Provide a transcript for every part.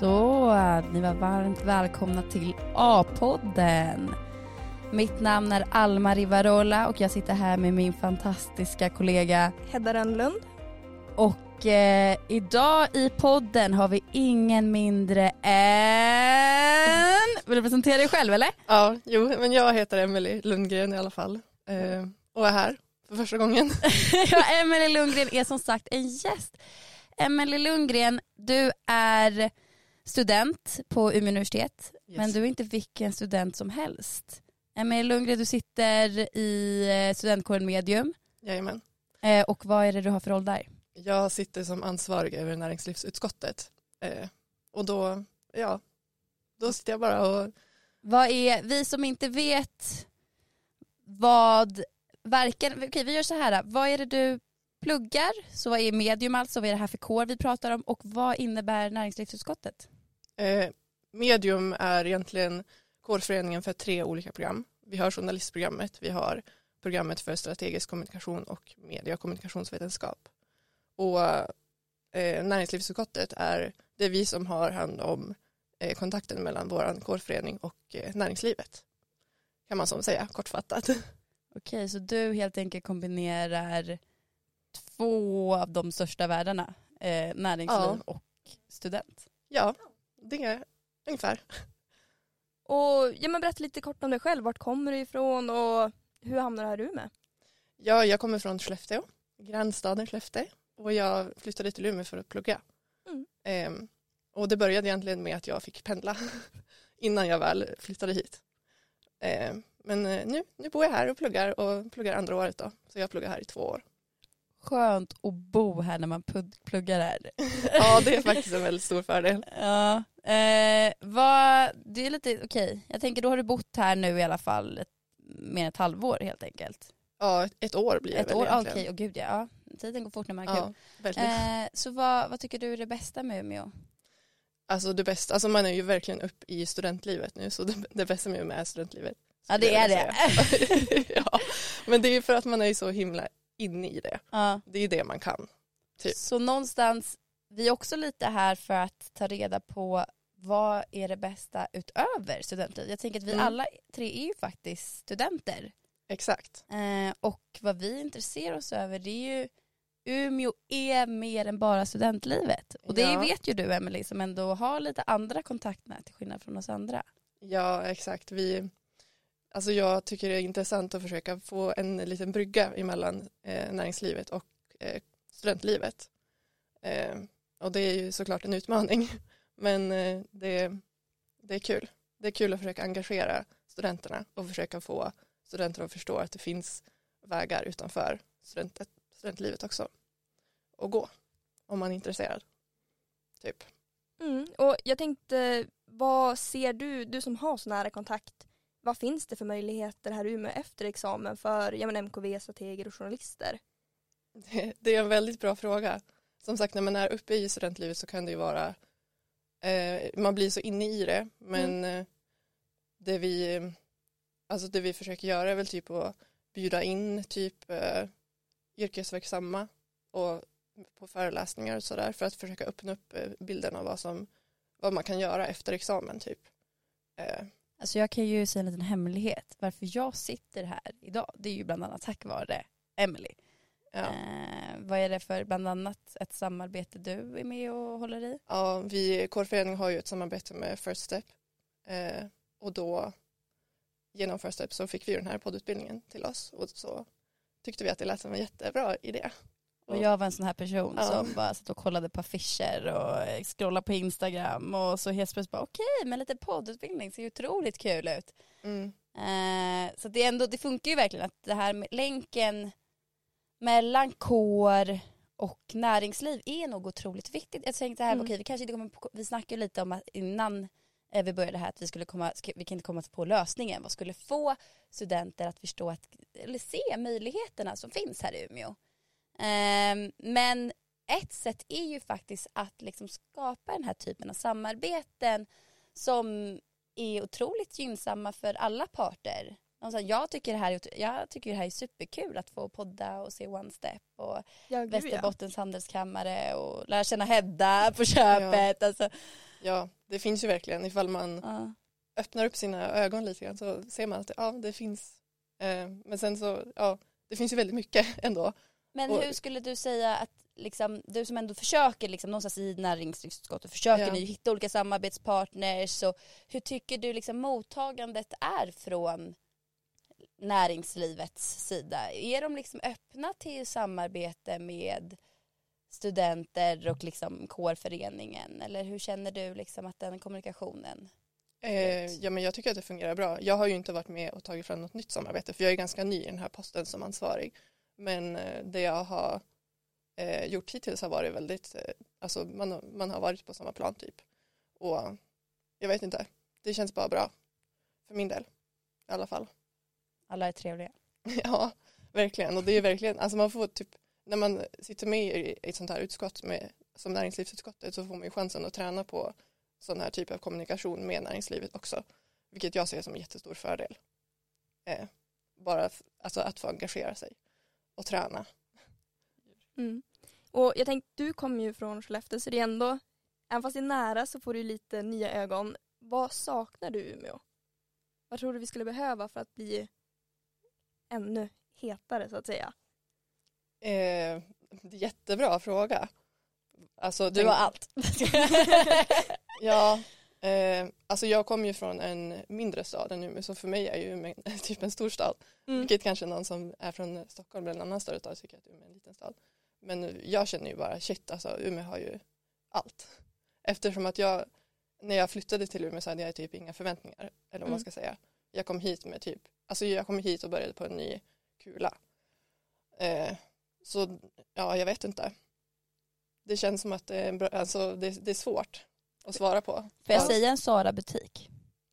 Så, ni var varmt välkomna till A-podden. Mitt namn är Alma Rivarola och jag sitter här med min fantastiska kollega Hedda Rönnlund. Och eh, idag i podden har vi ingen mindre än... Vill du presentera dig själv eller? Ja, jo, men jag heter Emelie Lundgren i alla fall eh, och är här för första gången. ja, Emelie Lundgren är som sagt en gäst. Emelie Lundgren, du är student på Umeå universitet, yes. men du är inte vilken student som helst. Emelie Lundgren, du sitter i eh, studentkåren Medium. Jajamän. Eh, och vad är det du har för roll där? Jag sitter som ansvarig över näringslivsutskottet. Eh, och då, ja, då sitter jag bara och... Vad är, vi som inte vet vad verkar, okej vi gör så här, vad är det du pluggar? Så vad är medium alltså, vad är det här för kår vi pratar om och vad innebär näringslivsutskottet? Eh, medium är egentligen kårföreningen för tre olika program. Vi har journalistprogrammet, vi har programmet för strategisk kommunikation och media och kommunikationsvetenskap. Och eh, näringslivsutskottet är det vi som har hand om eh, kontakten mellan vår kårförening och eh, näringslivet. Kan man som säga, kortfattat. Okej, så du helt enkelt kombinerar två av de största världarna, eh, näringsliv ja. och student? Ja, det är ungefär. Och ja, men berätta lite kort om dig själv, vart kommer du ifrån och hur hamnar du här i Umeå? Ja, jag kommer från Skellefteå, grannstaden Skellefteå och jag flyttade till Umeå för att plugga. Mm. Ehm, och det började egentligen med att jag fick pendla innan jag väl flyttade hit. Ehm, men eh, nu, nu bor jag här och pluggar och pluggar andra året då. Så jag pluggar här i två år. Skönt att bo här när man pluggar här. ja det är faktiskt en väldigt stor fördel. Ja, eh, vad, det är lite okej. Okay. Jag tänker då har du bott här nu i alla fall ett, mer än ett halvår helt enkelt. Ja ett, ett år blir det ett väl år, egentligen. Okej, okay, och gud ja. ja. Tiden går fort när man har ja, kul. Eh, så vad, vad tycker du är det bästa med Umeå? Alltså det bästa, alltså man är ju verkligen upp i studentlivet nu så det, det bästa med Umeå är studentlivet. Ja det är det. ja, men det är ju för att man är så himla inne i det. Ja. Det är det man kan. Typ. Så någonstans, vi är också lite här för att ta reda på vad är det bästa utöver studentliv? Jag tänker att vi mm. alla tre är ju faktiskt studenter. Exakt. Eh, och vad vi intresserar oss över det är ju Umeå är mer än bara studentlivet. Och det ja. vet ju du Emelie som ändå har lite andra kontaktnät till skillnad från oss andra. Ja exakt. Vi, Alltså jag tycker det är intressant att försöka få en liten brygga emellan eh, näringslivet och eh, studentlivet. Eh, och det är ju såklart en utmaning. Men eh, det, det är kul. Det är kul att försöka engagera studenterna och försöka få studenter att förstå att det finns vägar utanför studentet, studentlivet också. Och gå om man är intresserad. Typ. Mm, och jag tänkte, vad ser du, du som har så nära kontakt vad finns det för möjligheter här i Umeå efter examen för ja, men MKV, strateger och journalister? Det, är en väldigt bra fråga. Som sagt när man är uppe i studentlivet så kan det ju vara eh, man blir så inne i det men mm. Eh, det vi alltså det vi försöker göra är väl typ att bjuda in typ eh, yrkesverksamma och på föreläsningar och sådär för att försöka öppna upp eh, bilden av vad som vad man kan göra efter examen typ. Eh, Alltså jag kan ju säga en liten hemlighet. Varför jag sitter här idag, det är ju bland annat tack vare Emily. Ja. Eh, vad är det för bland annat ett samarbete du är med och håller i? Ja, vi kårföreningen har ju ett samarbete med First Step eh, och då genom First Step så fick vi den här poddutbildningen till oss och så tyckte vi att det lät som en jättebra idé. Och jag var en sån här person ja. som bara satt och kollade på affischer och scrollade på Instagram och så helt bara okej, okay, men lite poddutbildning ser ju otroligt kul ut. Mm. Eh, så det, ändå, det funkar ju verkligen att det här med länken mellan kår och näringsliv är nog otroligt viktigt. Jag tänkte här, mm. okej, vi kanske inte kommer på, vi snackade lite om att innan eh, vi började här att vi skulle komma, vi kan inte komma på lösningen, vad skulle få studenter att förstå att, eller se möjligheterna som finns här i Umeå. Ehm, men ett sätt är ju faktiskt att liksom skapa den här typen av samarbeten som är otroligt gynnsamma för alla parter. Alltså, jag, tycker det här är, jag tycker det här är superkul att få podda och se One Step och Ja, gud, ja. Västerbottens handelskammare och lära känna Hedda på köpet. Ja. Alltså, Ja, det finns ju verkligen ifall man ja. öppnar upp sina ögon lite grann så ser man att ja, det finns. Eh, men sen så, ja, det finns ju väldigt mycket ändå. Men Och- hur skulle du säga att liksom, du som ändå försöker liksom, någonstans i näringsutskottet försöker Ja. ni hitta olika samarbetspartners och hur tycker du liksom mottagandet är från näringslivets sida? Är de liksom öppna till samarbete med studenter och liksom kårföreningen eller hur känner du liksom att den kommunikationen? Eh, ja, men jag tycker att det fungerar bra. Jag har ju inte varit med och tagit fram något nytt samarbete för jag är ganska ny i den här posten som ansvarig. Men eh, det jag har eh, gjort hittills har varit väldigt, eh, alltså man, har- man har varit på samma plan typ. Och jag vet inte, det känns bara bra. För min del i alla fall. Alla är trevliga. Ja, verkligen. Och det är verkligen, alltså man får typ, när man sitter med i ett sånt här utskott med, som näringslivsutskottet så får man ju chansen att träna på sån här typ av kommunikation med näringslivet också. Vilket jag ser som en jättestor fördel. Eh, bara alltså att få engagera sig och träna. Mm. Och jag tänkte, du kommer ju från Skellefteå så det är ändå, även fast det är nära så får du lite nya ögon. Vad saknar du Umeå? Vad tror du vi skulle behöva för att bli ännu hetare så att säga? Eh, jättebra fråga. Alltså, Du har allt. Ja, eh, alltså jag kommer ju från en mindre stad än Umeå så för mig är ju Umeå typ en stor stad. Mm. Vilket kanske någon som är från Stockholm eller en annan större stad tycker att Umeå är en liten stad. Men jag känner ju bara shit alltså Umeå har ju allt. Eftersom att jag när jag flyttade till Umeå så hade jag typ inga förväntningar. Eller vad man Mm. ska säga. Jag kom hit med typ, alltså jag kom hit och började på en ny kula. Eh, så ja, jag vet inte. Det känns som att det är, alltså, det, det är svårt att svara på. Får jag Ja. säga en Sara-butik?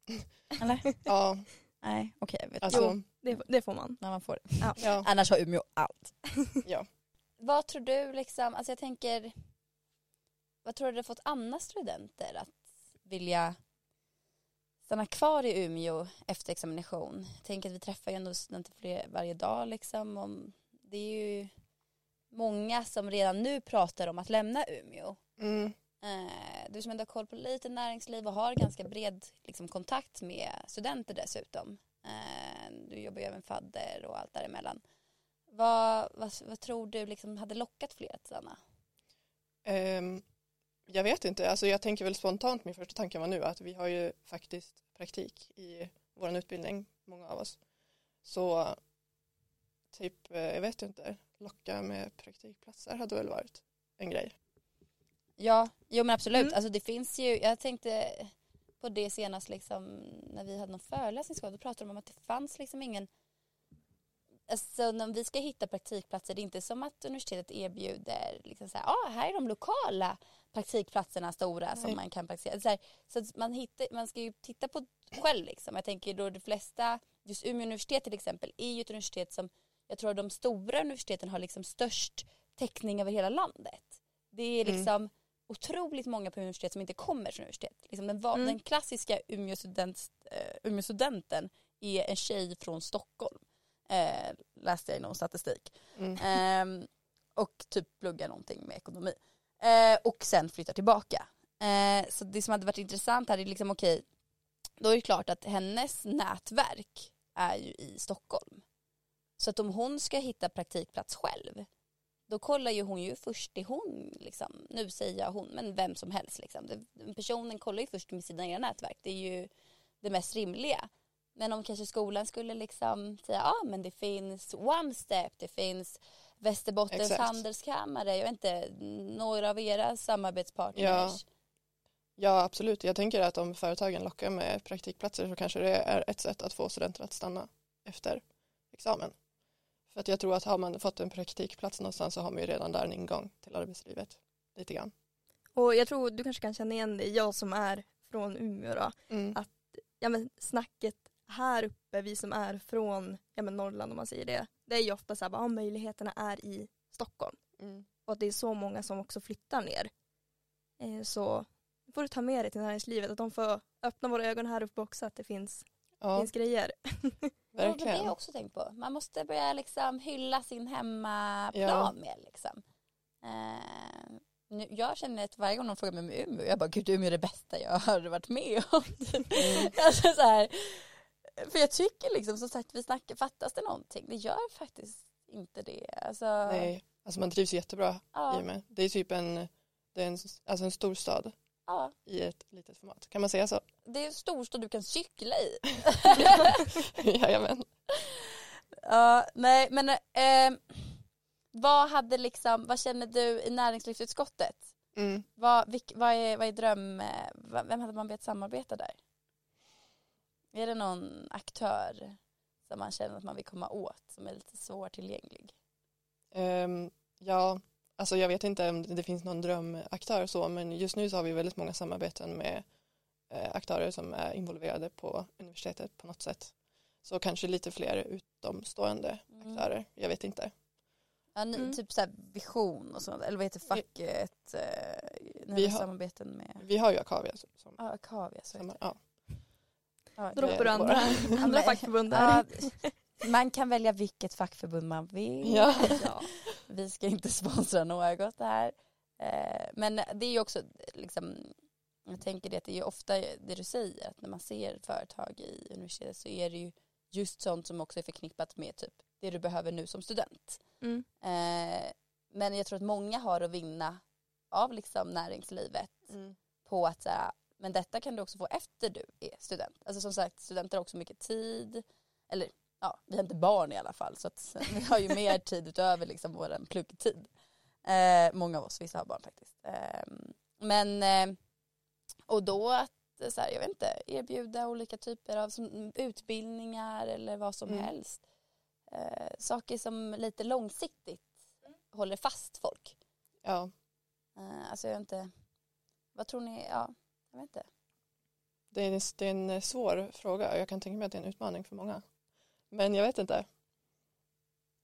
Eller? Ja, Nej, okej. vet alltså, Jo. Det, det får man. när man får det. ja. Annars har Umeå allt. Ja. Vad tror du liksom, alltså jag tänker, vad tror du det har fått andra studenter att vilja stanna kvar i Umeå efter examination? Tänker att vi träffar ju ändå studenter fler varje dag liksom. Om, det är ju många som redan nu pratar om att lämna Umeå. Mm, du som ändå har koll på lite näringsliv och har ganska bred liksom, kontakt med studenter dessutom. Eh, du jobbar ju även fadder och allt däremellan. Vad, vad, vad tror du liksom hade lockat fler att stanna? Ehm, jag vet inte, alltså jag tänker väl spontant, min första tanke var nu att vi har ju faktiskt praktik i vår utbildning, många av oss. Så typ, eh, jag vet inte, locka med praktikplatser hade väl varit en grej. Ja, jo men absolut. Mm. Alltså det finns ju, jag tänkte på det senast liksom när vi hade någon föreläsning då pratade de om att det fanns liksom ingen Alltså när vi ska hitta praktikplatser, det är inte som att universitetet erbjuder liksom så här, ah, här är de lokala praktikplatserna stora som Nej. man kan praktisera. Så, här, så man, hittar, man ska ju titta på själv liksom. Jag tänker då de flesta, just Umeå universitet till exempel, är ju ett universitet som jag tror de stora universiteten har liksom störst täckning över hela landet. Det är Mm. Otroligt många på universitet som inte kommer från universitet. Liksom den, Mm. den klassiska Umeå-student, eh, Umeå-studenten är en tjej från Stockholm. Eh, läste jag i någon statistik. Mm. Ehm, och typ pluggar någonting med ekonomi. Eh, och sen flyttar tillbaka. Så det som hade varit intressant här är liksom okej, då är det klart att hennes nätverk är ju i Stockholm. Så att om hon ska hitta praktikplats själv, då kollar ju hon ju först det hon, liksom, nu säger jag hon, men vem som helst. Liksom. Personen kollar ju först med sina egna nätverk, det är ju det mest rimliga. Men om kanske skolan skulle liksom säga, ja ah, men det finns One Step, det finns Västerbottens Exakt. handelskammare, jag vet inte, några av era samarbetspartners. Ja, absolut. Jag tänker att om företagen lockar med praktikplatser så kanske det är ett sätt att få studenter att stanna efter examen. För att jag tror att har man fått en praktikplats någonstans så har man ju redan där en ingång till arbetslivet. Lite grann. Och jag tror du kanske kan känna igen det, jag som är från Umeå då. Mm. Att- Ja men snacket här uppe, vi som är från ja, men Norrland om man säger det. Det är ju ofta så här, ja, möjligheterna är i Stockholm. Mm. Och att det är så många som också flyttar ner. Eh, så får du ta med dig till näringslivet, att de får öppna våra ögon här uppe också, att det finns, Ja. finns grejer. Det har verkligen. jag också tänkt på. Man måste börja liksom hylla sin hemmaplan Ja. mer liksom. Eh, nu, jag känner att varje gång någon frågar mig om Umeå, jag bara gud Umeå är det bästa jag har varit med om. Mm. alltså, så här, för jag tycker liksom som sagt vi snackar, fattas det någonting? Det gör faktiskt inte det. Alltså, Nej, alltså man trivs jättebra ja, i och med. Det är typ en, det är en, alltså en stor stad ja, i ett litet format. Kan man säga så? det är en storstad du kan cykla i. Jajamän. Ja, nej men eh, vad hade liksom, vad känner du i näringslivsutskottet? Mm. Vad, vilk, vad, är, vad är dröm, eh, vem hade man bett samarbeta där? Är det någon aktör som man känner att man vill komma åt som är lite svårtillgänglig? Ehm, ja, alltså jag vet inte om det finns någon drömaktör så men just nu så har vi väldigt många samarbeten med eh, aktörer som är involverade på universitetet på något sätt. Så kanske lite fler utomstående Mm. aktörer, jag vet inte. Ja, ni, Mm. Typ så här vision och sånt, eller vad heter facket? Eh, ni Vi har samarbeten med Vi har ju Akavia som, som, Ja, Akavia så heter det. ja. Droppar andra, andra fackförbund där? Ja, man kan välja vilket fackförbund man vill. Ja. Vi ska inte sponsra något här. Eh, Men det är ju också liksom, jag tänker det att det är ofta det du säger att när man ser företag i universitetet så är det ju just sånt som också är förknippat med typ det du behöver nu som student. Mm. Eh, Men jag tror att många har att vinna av liksom näringslivet Mm. på att säga, men detta kan du också få efter du är student. Alltså som sagt, studenter har också mycket tid. Eller ja, vi har inte barn i alla fall så att vi har ju mer tid utöver liksom vår pluggtid. Eh, många av oss, vissa har barn faktiskt. Eh, men, eh, och då att eh, så här, jag vet inte, erbjuda olika typer av som, utbildningar eller vad som Mm. helst. Eh, saker som lite långsiktigt håller fast folk. ja, Eh, alltså jag vet inte, vad tror ni, ja, jag vet inte. det är, en, det är en svår fråga. Jag kan tänka mig att det är en utmaning för många. Men jag vet inte.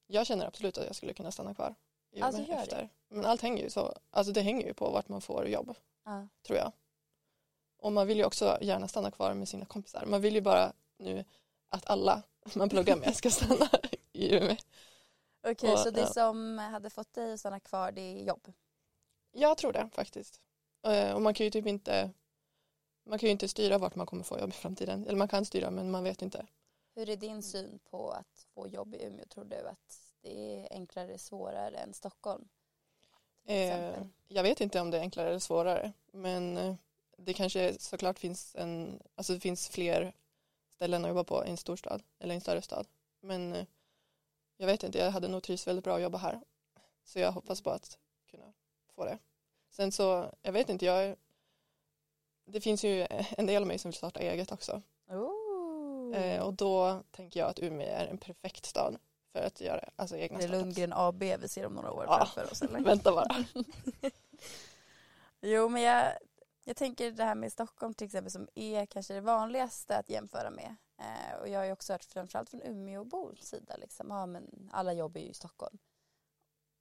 Jag känner absolut att jag skulle kunna stanna kvar. i Alltså, gör det? efter. Men allt hänger ju så. Alltså det hänger ju på vart man får jobb. Ja. tror jag. Och man vill ju också gärna stanna kvar med sina kompisar. Man vill ju bara nu att alla man pluggar med ska stanna i Umeå. Okej, Och, så det ja. som hade fått dig att stanna kvar det är jobb? Jag tror det faktiskt. Eh, Och man kan ju typ inte man kan ju inte styra vart man kommer få jobb i framtiden. Eller man kan styra men man vet inte. Hur är din syn på att få jobb i Umeå? Tror du att det är enklare, svårare än Stockholm? Eh, jag vet inte om det är enklare eller svårare. Men eh, det kanske såklart finns en, alltså det finns fler ställen att jobba på i en storstad eller en större stad. Men eh, jag vet inte, jag hade nog trivts väldigt bra att jobba här. Så jag hoppas på att kunna få det. Sen så, jag vet inte, jag det finns ju en del av mig som vill starta eget också. Oh. Eh, och då tänker jag att Umeå är en perfekt stad för att göra alltså, egna det är startups. Lundgren AB vi ser om några år Ja. framför oss eller? Vänta bara. Jo men jag, jag tänker det här med Stockholm till exempel som är kanske det vanligaste att jämföra med. Eh, och jag har ju också hört framförallt från Umeåbors sida liksom, ja men alla jobb är ju i Stockholm.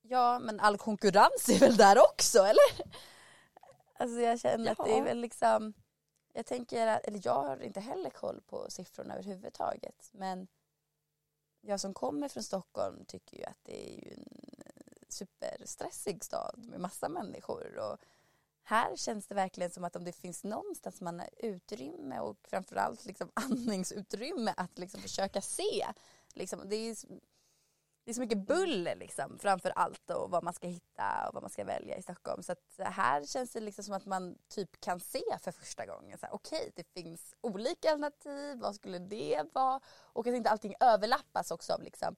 Ja men all konkurrens är väl där också eller? Alltså jag känner att det är Ja. väl liksom, jag tänker att, eller jag har inte heller koll på siffrorna överhuvudtaget men jag som kommer från Stockholm tycker ju att det är ju en eh, superstressig stad med massa människor och här känns det verkligen som att om det finns någonstans man har utrymme och framförallt liksom andningsutrymme att liksom försöka se. Liksom, det, är, det är så mycket buller liksom, framför allt och vad man ska hitta och vad man ska välja i Stockholm. Så här känns det liksom som att man typ kan se för första gången. Okej, det finns olika alternativ. Vad skulle det vara? Och att inte allting överlappas också av liksom,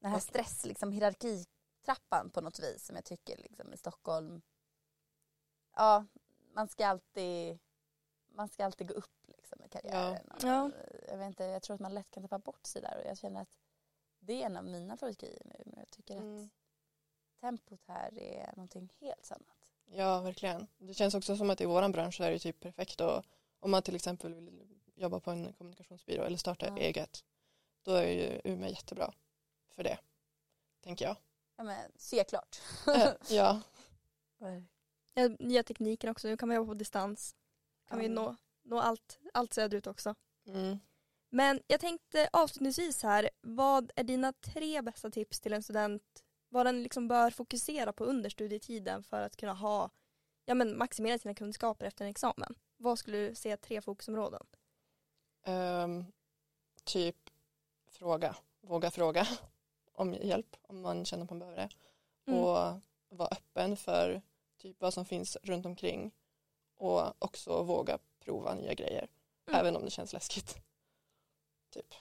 den här stress, liksom, hierarkitrappan på något vis som jag tycker liksom, i Stockholm ja, man ska alltid man ska alltid gå upp liksom i karriären. Och, Ja. Jag, vet inte, jag tror att man lätt kan tappa bort sig där och jag känner att det är en av mina favoritgrejer med Umeå. Jag tycker Mm. att tempot här är någonting helt annat. Ja, verkligen. Det känns också som att i våran bransch är det typ perfekt och om man till exempel vill jobba på en kommunikationsbyrå eller starta Ja. eget då är ju Umeå jättebra för det, tänker jag. Ja, men, se klart. Eh, ja, Ja, nya tekniker också, nu kan man jobba på distans. Kan vi Mm. nå, nå allt, allt söderut också. mm. Men jag tänkte avslutningsvis här, vad är dina tre bästa tips till en student vad den liksom bör fokusera på under studietiden för att kunna ha, ja men maximera sina kunskaper efter en examen? Vad skulle du säga tre fokusområden? Um, typ fråga, våga fråga om hjälp om man känner att man behöver det. Mm. Och vara öppen för typ vad som finns runt omkring och också våga prova nya grejer mm. även om det känns läskigt. Typ.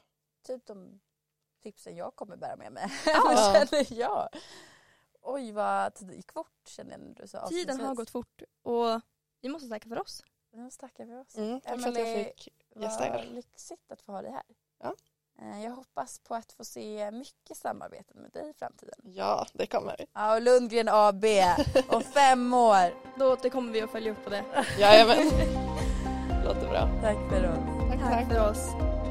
Typ de tipsen jag kommer bära med mig. Ja. känner jag. Oj vad tiden gick fort känner du så Tiden har gått fort och vi måste tacka för oss. Vi måste tacka för oss. Mm, tack för att jag fick gästa er. lyxigt att få ha dig här. Ja. Eh, jag hoppas på att få se mycket samarbete med dig i framtiden. Ja, det kommer. Ja, och Lundgren AB om fem år. Då återkommer vi och följer upp på det. Jajamän. Låter bra. Tack för oss. Tack, tack. tack för oss.